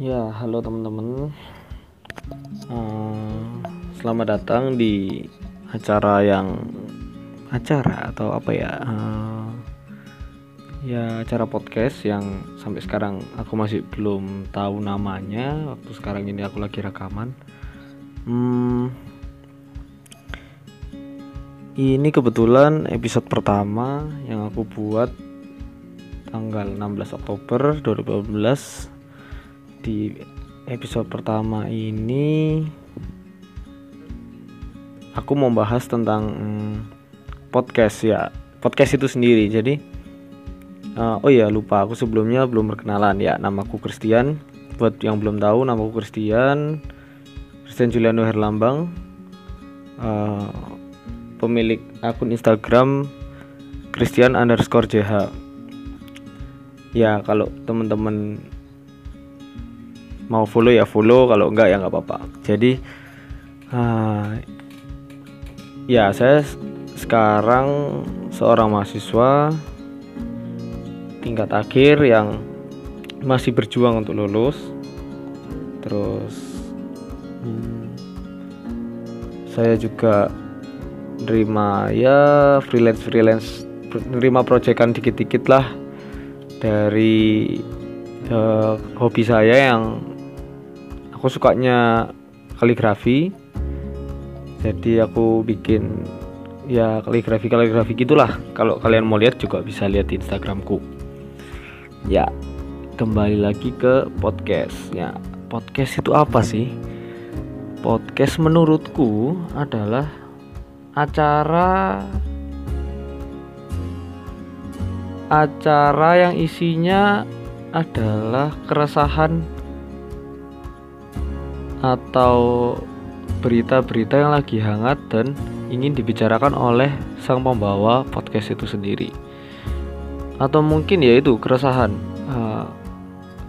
Ya, halo teman-teman. Eh, selamat datang di acara yang acara atau apa ya? Eh, ya acara podcast yang sampai sekarang aku masih belum tahu namanya. Waktu sekarang ini aku lagi rekaman. Hmm, ini kebetulan episode pertama yang aku buat tanggal 16 Oktober 2018 di episode pertama ini aku mau bahas tentang hmm, podcast ya podcast itu sendiri. Jadi uh, oh ya lupa. Aku sebelumnya belum berkenalan ya. Namaku Christian. Buat yang belum tahu namaku Christian. Christian Juliano Herlambang. Uh, pemilik akun Instagram Christian underscore JH ya kalau teman-teman mau follow ya follow kalau enggak ya nggak apa-apa. Jadi uh, ya saya sekarang seorang mahasiswa tingkat akhir yang masih berjuang untuk lulus. Terus hmm, saya juga nerima ya freelance freelance nerima proyekan dikit-dikit lah dari uh, hobi saya yang aku sukanya kaligrafi. Jadi aku bikin ya kaligrafi kaligrafi gitulah. Kalau kalian mau lihat juga bisa lihat di instagramku. Ya kembali lagi ke podcast. Ya podcast itu apa sih? Podcast menurutku adalah acara acara yang isinya adalah keresahan atau berita-berita yang lagi hangat dan ingin dibicarakan oleh sang pembawa podcast itu sendiri. Atau mungkin ya itu keresahan uh,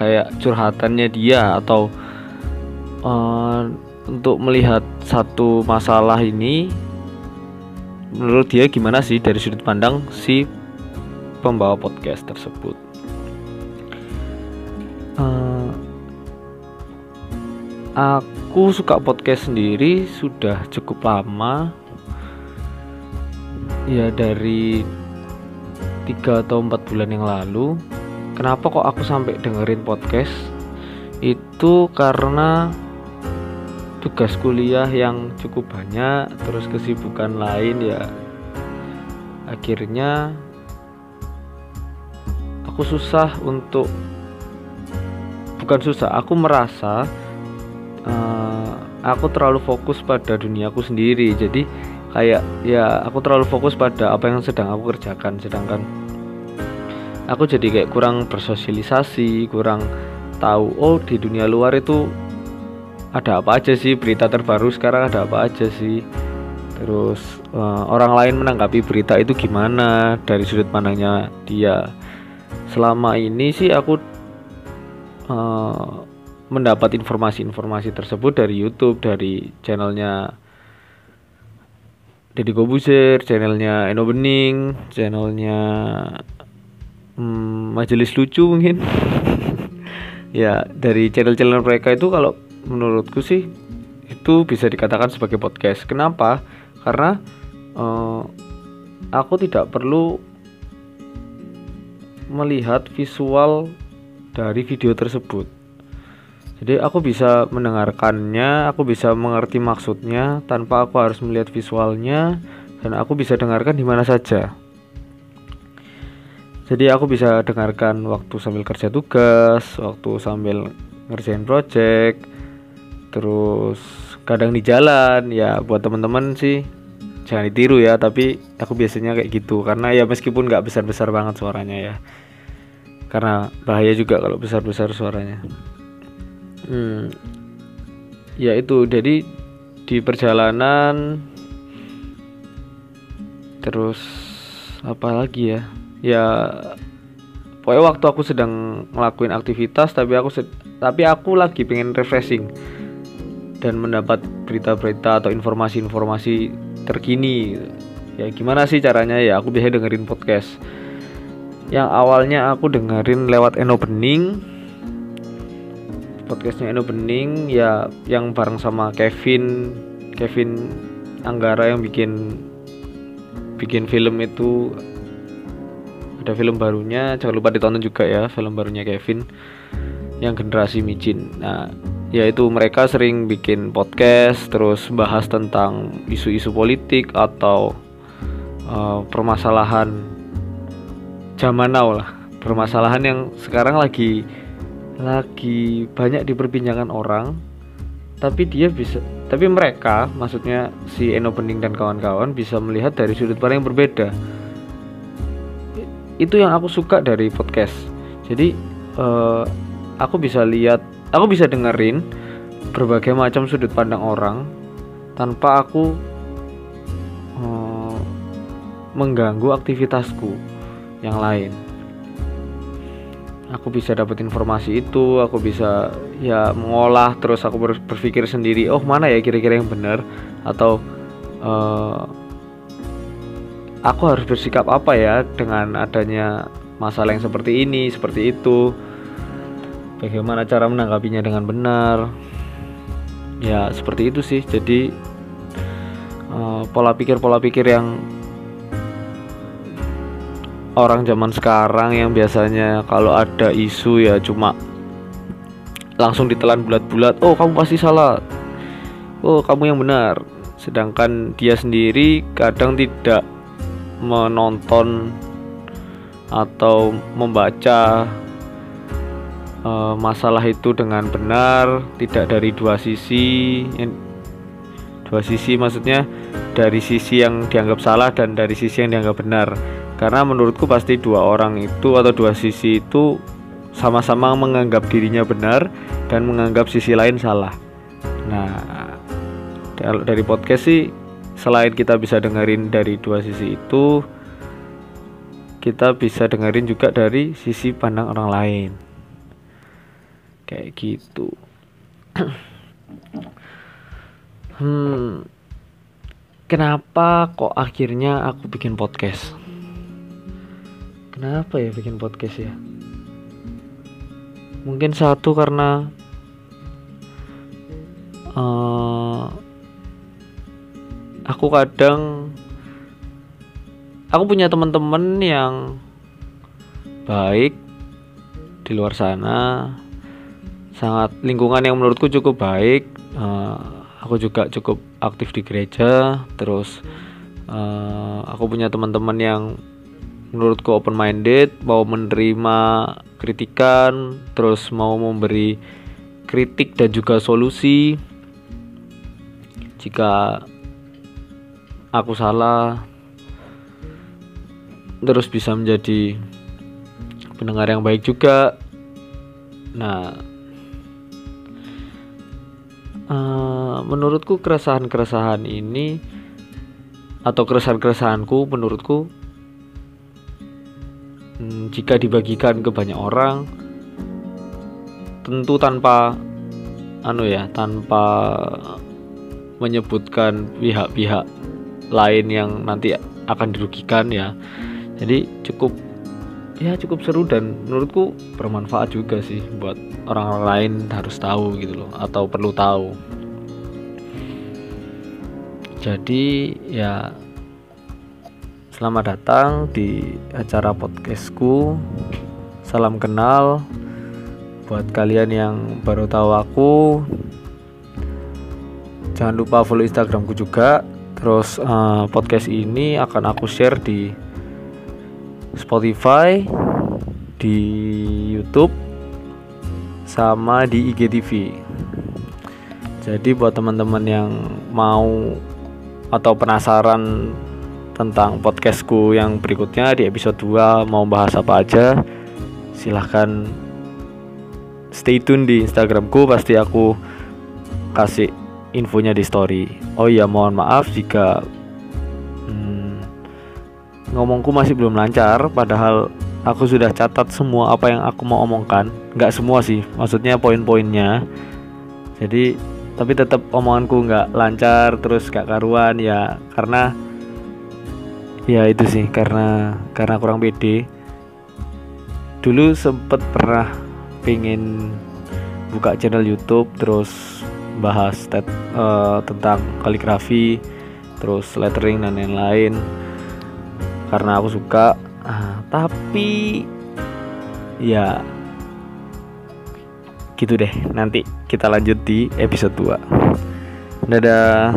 kayak curhatannya dia atau uh, untuk melihat satu masalah ini menurut dia gimana sih dari sudut pandang si pembawa podcast tersebut Aku suka podcast sendiri sudah cukup lama. Ya dari tiga atau empat bulan yang lalu. Kenapa kok aku sampai dengerin podcast? Itu karena tugas kuliah yang cukup banyak Terus kesibukan lain ya. Akhirnya Aku susah untuk Bukan susah, aku merasa uh, aku terlalu fokus pada duniaku sendiri. Jadi kayak ya aku terlalu fokus pada apa yang sedang aku kerjakan. Sedangkan aku jadi kayak kurang bersosialisasi kurang tahu oh di dunia luar itu ada apa aja sih? Berita terbaru sekarang ada apa aja sih? Terus uh, orang lain menanggapi berita itu gimana? Dari sudut pandangnya dia. Selama ini sih aku uh, mendapat informasi-informasi tersebut dari YouTube, dari channelnya Deddy Kobuzer, channelnya Eno Bening, channelnya hmm, Majelis Lucu mungkin. ya dari channel-channel mereka itu kalau menurutku sih itu bisa dikatakan sebagai podcast. Kenapa? Karena uh, aku tidak perlu melihat visual dari video tersebut jadi aku bisa mendengarkannya, aku bisa mengerti maksudnya tanpa aku harus melihat visualnya dan aku bisa dengarkan di mana saja. Jadi aku bisa dengarkan waktu sambil kerja tugas, waktu sambil ngerjain project, terus kadang di jalan ya buat teman-teman sih jangan ditiru ya tapi aku biasanya kayak gitu karena ya meskipun nggak besar-besar banget suaranya ya karena bahaya juga kalau besar-besar suaranya hmm, ya itu jadi di perjalanan terus apa lagi ya? Ya pokoknya waktu aku sedang ngelakuin aktivitas tapi aku tapi aku lagi pengen refreshing dan mendapat berita-berita atau informasi-informasi terkini. Ya gimana sih caranya? Ya aku biasa dengerin podcast. Yang awalnya aku dengerin lewat Eno Bening podcastnya Eno Bening ya yang bareng sama Kevin Kevin Anggara yang bikin bikin film itu. Ada film barunya jangan lupa ditonton juga ya film barunya Kevin yang generasi micin nah yaitu mereka sering bikin podcast terus bahas tentang isu-isu politik atau uh, permasalahan zaman now lah. Permasalahan yang sekarang lagi lagi banyak diperbincangkan orang tapi dia bisa tapi mereka maksudnya si Eno Bening dan kawan-kawan bisa melihat dari sudut pandang yang berbeda. Itu yang aku suka dari podcast. Jadi uh, aku bisa lihat aku bisa dengerin berbagai macam sudut pandang orang tanpa aku uh, mengganggu aktivitasku yang lain aku bisa dapat informasi itu aku bisa ya mengolah terus aku berpikir sendiri oh mana ya kira-kira yang benar atau uh, aku harus bersikap apa ya dengan adanya masalah yang seperti ini, seperti itu. Bagaimana cara menanggapinya dengan benar? Ya, seperti itu sih. Jadi uh, pola pikir-pola pikir yang orang zaman sekarang yang biasanya kalau ada isu ya cuma langsung ditelan bulat-bulat. Oh, kamu pasti salah. Oh, kamu yang benar. Sedangkan dia sendiri kadang tidak menonton atau membaca uh, masalah itu dengan benar, tidak dari dua sisi. Dua sisi maksudnya dari sisi yang dianggap salah dan dari sisi yang dianggap benar. Karena menurutku pasti dua orang itu atau dua sisi itu sama-sama menganggap dirinya benar dan menganggap sisi lain salah. Nah, dari podcast sih selain kita bisa dengerin dari dua sisi itu kita bisa dengerin juga dari sisi pandang orang lain. Kayak gitu. Hmm kenapa kok akhirnya aku bikin podcast kenapa ya bikin podcast ya? Mungkin satu karena uh, aku kadang aku punya teman-teman yang baik di luar sana sangat lingkungan yang menurutku cukup baik uh, aku juga cukup aktif di gereja terus uh, aku punya teman-teman yang menurutku open minded mau menerima kritikan terus mau memberi kritik dan juga solusi. Jika aku salah terus bisa menjadi pendengar yang baik juga. Nah uh, menurutku keresahan-keresahan ini atau keresahan-keresahanku menurutku hmm, jika dibagikan ke banyak orang tentu tanpa anu ya tanpa menyebutkan pihak-pihak lain yang nanti akan dirugikan ya. Jadi cukup ya cukup seru dan menurutku bermanfaat juga sih buat orang lain harus tahu gitu loh atau perlu tahu. Jadi ya selamat datang di acara podcastku. Salam kenal. Buat kalian yang baru tahu aku jangan lupa follow instagramku juga. Terus uh, podcast ini akan aku share di Spotify, di YouTube, sama di IGTV. Jadi buat teman-teman yang mau atau penasaran tentang podcastku yang berikutnya di episode 2 mau bahas apa aja, silahkan stay tune di Instagramku pasti aku kasih infonya di story. Oh iya, mohon maaf jika hmm, ngomongku masih belum lancar, padahal aku sudah catat semua apa yang aku mau omongkan. Nggak semua sih, maksudnya poin-poinnya. Jadi, tapi tetap omonganku nggak lancar, terus gak karuan ya, karena ya itu sih, karena karena kurang pede. Dulu sempet pernah pengen buka channel YouTube terus bahas tet, uh, tentang kaligrafi terus lettering dan lain-lain. Karena aku suka. Uh, tapi ya gitu deh. Nanti kita lanjut di episode 2 dadah